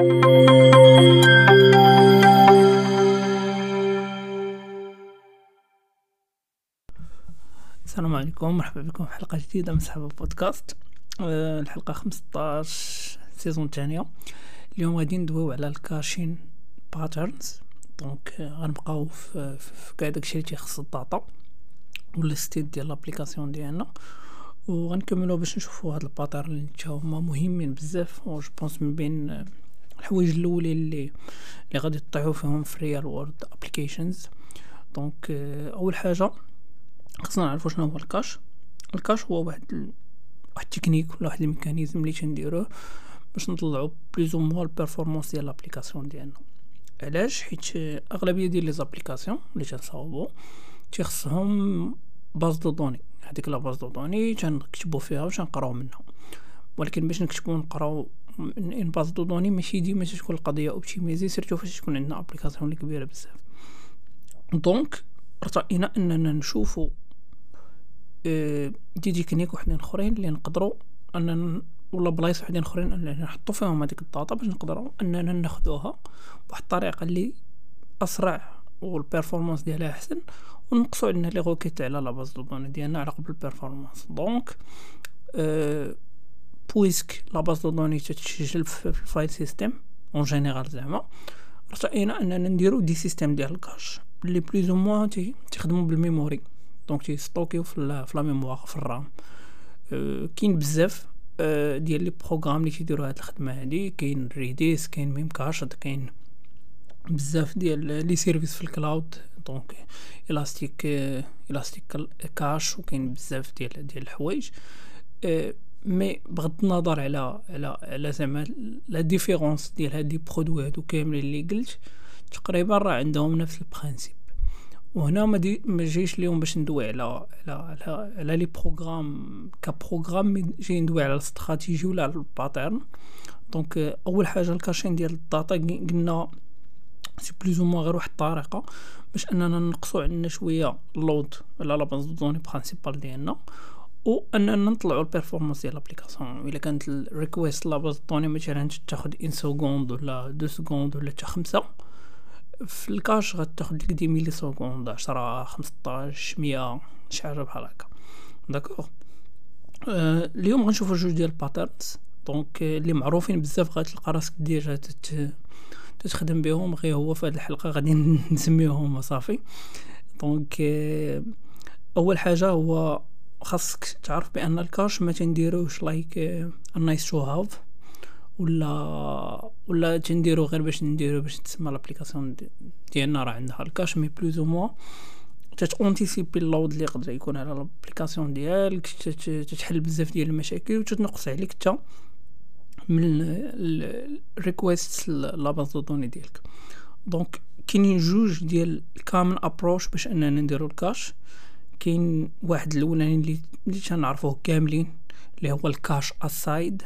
السلام عليكم مرحبا بكم في حلقة جديدة من صحابه بودكاست أه الحلقة 15 saison الثانية اليوم غادي ندويو على ال caching patterns donc غنبقاو في, كاع داكشي اللي تيخص ال data ولا state ديال l'application ديالنا. وغنكملو باش نشوفو هاد ال patterns اللي هما مهمين بزاف. و je pense من بين الحوايج الاولين اللي اللي غادي تطيحو فيهم في real world applications donc أول حاجة خصنا نعرفو شنو هو ال cache. ال cache هو واحد ال... واحد التكنيك ولا واحد ال mécanisme اللي تنديروه باش نطلعو plus ou moins ال performance ديال l'application ديالنا. علاش؟ حيت أغلبية ديال les applications اللي تنصاوبو تيخصهم base de données هذيك la base de données تنكتبو فيها واش نقراو منها. ولكن باش نكتبو نقراو des données ماشي ديما تكون القضية optimisée surtout فاش تكون عندنا application اللي كبيرة بزاف. donc ارتئينا أننا نشوفو آه des techniques وحدين أخرين اللي نقدروا أننا ولا بلايص وحدين أخرين أننا نحطو فيهم هذيك ال data باش نقدروا أننا ناخدوها بواحد الطريقة اللي أسرع وال performance ديالها أحسن ونقصوا عندنا les requêtes على la base de données ديالنا على قبل ال performance donc أه puisque la base de données تتسجل في ال file system en général زعما رأينا اننا نديرو des systèmes ديال ال cache اللي plus ou moins تيخدموا بال memory donc تيستوكيو في la mémoire في ال RAM كاين بزاف ديال les programmes اللي تيديروا هاد الخدمه هادي كاين Redis كاين Memcached كاين بزاف ديال les services في ال cloud donc Elastic ElastiCache وكاين بزاف ديال ديال الحوايج أه mais بغض النظر على على على زعما la différence ديال هاد les produits هادو كاملين اللي قلت تقريبا راه عندهم نفس ال principe وهنا ما دي ما جيش اليوم باش ندوي على على على, على les programmes ك programme جاي ندوي على الاستراتيجي ولا على ال pattern donc اول حاجة ال caching ديال ال data قلنا c'est plus ou غير واحد الطريقة باش اننا نقصوا عندنا شوية ال load على la base de données principale ديالنا و اننا نطلعوا ال performance ديال l'application إلا كانت ال request la base de données مثلا تاخذ une seconde ولا deux secondes ولا حتى خمسة. في ال cache غتاخد لك des millisecondes عشرة خمسطاش مية شي حاجة بحال هكا. d'accord آه اليوم غنشوفو جوج ديال ال patterns donc اللي معروفين بزاف غتلقى راسك déjà تت تتخدم بهم. غير هو في هذه الحلقة غادي نسميهم صافي. donc آه أول حاجة هو خاصك تعرف بأن ال cache ما تنديروش like nice to have ولا ولا تنديرو غير باش نديرو باش تسمى l'application ديالنا راه عندها ال cache mais plus ou moins تتونتيسيبي ال load اللي يقدر يكون على l'application ديالك تتحل بزاف ديال المشاكل وتتنقص عليك حتى من ال request la base de données ديالك. donc كاينين جوج ديال ال common approches باش أننا نديرو ال cache كاين واحد الأولاني اللي اللي تنعرفوه كاملين اللي هو ال cache aside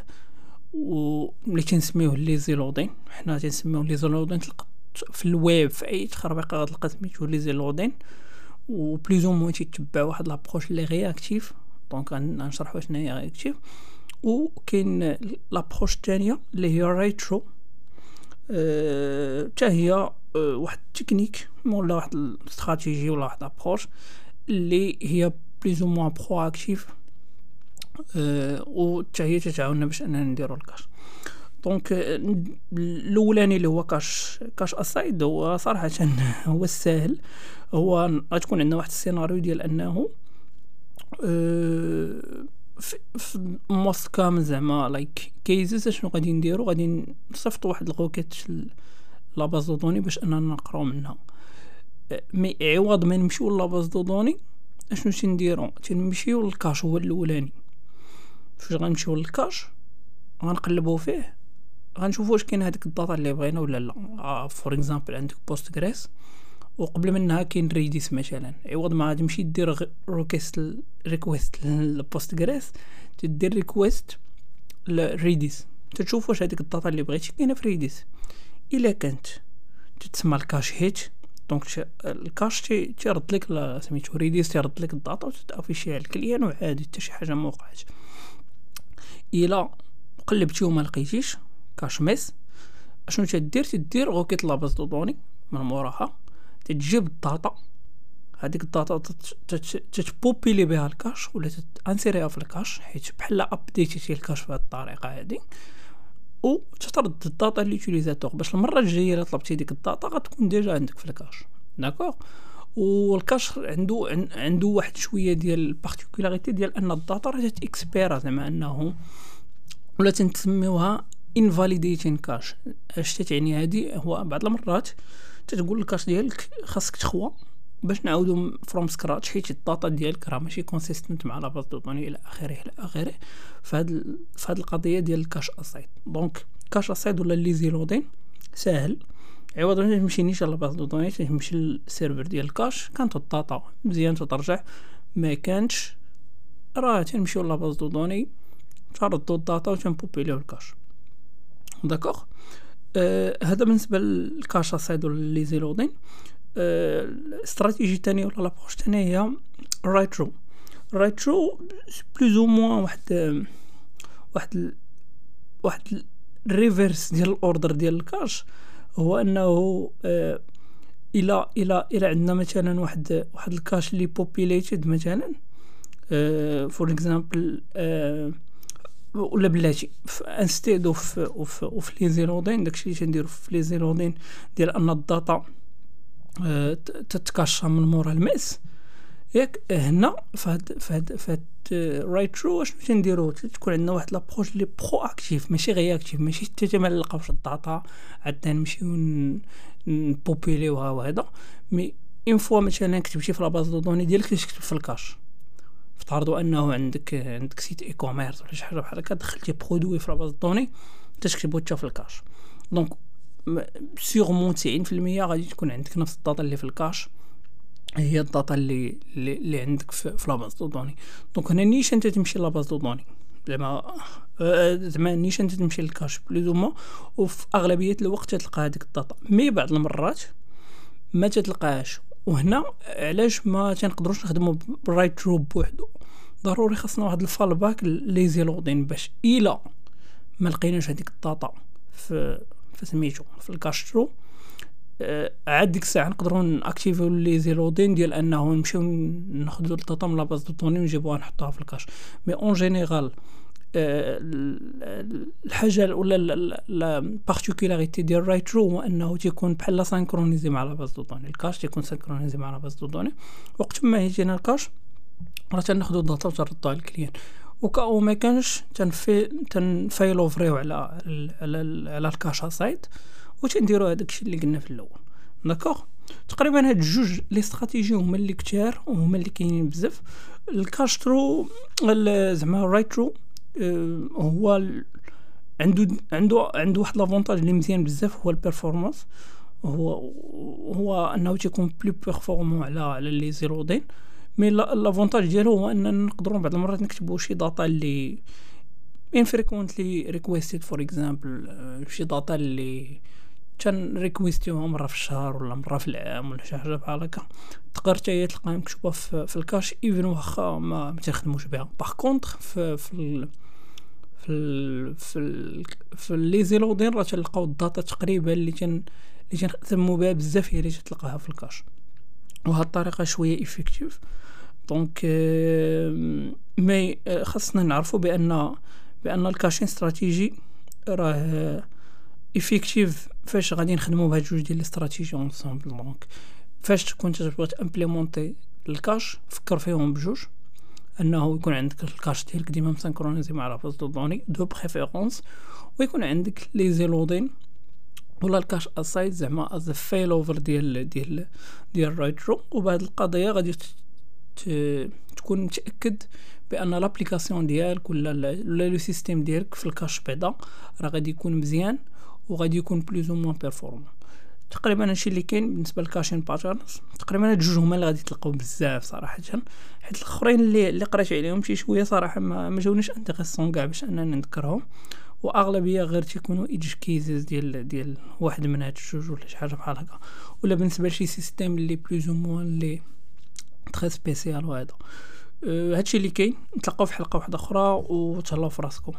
و ملي تنسميوه lazy loading حنا تنسميوه lazy loading تلقى في الويب في أي تخربيقه غتلقى سميتو lazy loading و plus ou moins تيتبع واحد l'approche اللي réactive. donc غنشرح واش هي réactive. كاين l'approche الثانية اللي هي write-through. حتى أه هي أه واحد التكنيك ولا واحد الاستراتيجي ولا واحد l'approche. اللي هي plus ou moins proactive أه و حتى هي تتعاوننا باش أننا نديرو ال cache. donc الأولاني اللي هو cache cache aside هو صراحة هو الساهل. هو غتكون عندنا واحد السيناريو ديال أنه أه في, في most زعما like cases شنو غادي نديرو؟ غادي نصيفطو واحد ال requête la base de données باش أننا نقراو منها mais عوض ما نمشيو la base de données اشنو تنديرو تنمشيو لل cache هو الأولاني. فاش غنمشيو لل cache غنقلبو فيه غنشوفو واش كاين هذيك ال data اللي بغينا ولا لا. آه for example عندك Postgres وقبل منها كاين Redis مثلا. عوض ما غادي تمشي دير request request ل Postgres تدير request ل Redis تشوف واش هذيك ال data اللي بغيتي كاينة في Redis إلا كانت تتسمى ال cache hit donc ال cache تيرد لك سميتو Redis تيرد لك ال data وتافيشيها ال client وعادي حتى شي حاجة ما وقعتش الا قلبتي وما لقيتيش cache miss اشنو تدير تدير requête la base de données من موراها تجيب ال data هذيك ال data تتبوبيلي بها ال cache ولا تانسيريها في ال cache حيت بحال ابديتيتي ال cache بهذه الطريقة هذه و تترد ال data l'utilisateur باش المرة الجاية إلا طلبتي ديك ال data غتكون déjà عندك في ال cache d'accord وال cache عنده عنده واحد شوية ديال ال particularité ديال أن ال data راه تاكسبيرا زعما أنه ولا تنسميوها invalidating cache اش تعني هادي؟ هو بعض المرات تتقول ال cache ديالك خاصك تخوى. باش نعاودو from scratch حيت ال data ديالك راه ماشي consistent مع la base de données إلى آخره إلى آخره. فهاد فهاد القضية ديال ال cache aside donc cache aside ولا lazy loading ساهل. عوض ما تمشي نيشان la base de données تمشي لل server ديال ال cache كانت ال data مزيان تترجع. ما كانش راه تنمشيو la base de données تردو ال data و تنبوبيليو ال cache d'accord آه هذا بالنسبة لل cache aside ولا lazy loading آه استراتيجي تانية ولا l'approche تانية هي write-through write-through plus ou moins واحد واحد واحد ال reverse ديال ال order ديال ال cache هو أنه آه إلى إلى إلى عندنا مثلا واحد واحد ال cache اللي populated مثلا for example ولا بلاتي instead of of of lazy loading داكشي اللي تنديرو في lazy loading ديال أن ال data آه تتكاشا من مورا ال miss ياك هنا فهاد فهاد فهاد write-through اشنو تنديرو تكون عندنا واحد l'approche اللي proactive ماشي réactive ماشي حتى ما نلقاوش ال data عندنا نمشيو نبوبيليوها وهذا. mais une fois مثلا كتبتي في la base de données ديالك تكتب في ال cache. افترضوا أنه عندك عندك site e-commerce ولا شي حاجة بحال هكا دخلتي produit في la base de données تكتبو حتى في ال cache. donc sûrement 90% غادي تكون عندك نفس ال data اللي في ال cache. هي ال data اللي اللي, عندك في, la base de données. donc هنا نيشان تتمشي la base de données. زعما زعما نيشان تتمشي لل cache plus وفي أغلبية الوقت تلقى هذيك ال data. mais بعض المرات ما تتلقاهاش وهنا علاش ما تنقدروش نخدمو ب write-through بوحدو؟ ضروري خاصنا واحد ال fallback lazy loading باش إلا ما لقيناش هذيك ال data في في سميتو في ال cache-through آه عاد ديك الساعة نقدروا ناكتيفيو lazy loading ديال أنه نمشيو ناخذوا ال data من la base de données ونجيبوها نحطوها في ال cache. mais en général آه الحاجة ولا ال particularité ديال write-through هو أنه تيكون بحال synchronisé مع la base de données. ال cache تيكون synchronisé مع la base de données. وقت ما يجينا ال cache راه تناخذوا ال data وتردوها لل client. وكا ما كانش تنفي تنفايلوفريو على على على ال cache-aside وتنديرو هذاك الشيء اللي قلنا في الأول. d'accord تقريبا هاد جوج les stratégies هما اللي كتار وهما اللي كاينين بزاف. ال cache-through زعما write-through آه، هو عنده عنده عنده واحد l'avantage اللي مزيان بزاف هو ال performance هو هو أنه تيكون plus performant على على lazy loading mais l'avantage ديالو هو أننا نقدروا بعض المرات نكتبوا شي data اللي infrequently requested for example شي data اللي كانريكويستيوها مرة في الشهر ولا مرة في العام ولا شي حاجة بحال هكا. تقدر حتى تلقاها مكتوبة في, في ال cache even واخا ما, تخدموش بها. par contre في في في في في lazy loading راه تلقاو ال data تقريبا اللي تن اللي تنخدمو بها بزاف هي اللي تلقاها في ال cache. وهاد الطريقة شوية effective donc mais خاصنا نعرفوا بان بأن ال caching strategy راه effective فاش غادي نخدموا بهاد جوج ديال ال stratégies ensemble donc فاش تكون تبغي تامبليمونتي ال cache فكر فيهم بجوج. أنه يكون عندك ال cache ديالك ديما مسانكرونيزي مع la base de données de préférence ويكون عندك lazy loading. ولا ال cache-aside زعما as failover ديال ديال ديال write-through وبهاد القضية غادي تكون متأكد بأن l'application ديالك ولا ولا le système ديالك في ال cache بعدا راه غادي يكون مزيان وغادي يكون plus ou moins performant تقريبا هادشي اللي كاين بالنسبة لل caching patterns تقريبا هاد جوج هما اللي غادي تلقاو بزاف صراحة حيت الأخرين اللي اللي قريت عليهم شي شوية صراحة ما, ما جاونيش intéressants كاع باش أننا نذكرهم. وأغلبية غير تيكونوا edge cases ديال ديال واحد من هاد الجوج ولا شي حاجة بحال هكا. ولا بالنسبة لشي système اللي plus ou moins اللي très spécial وهذا. أه هادشي اللي كاين نتلاقاو في حلقة واحدة أخرى وتهلاو في راسكم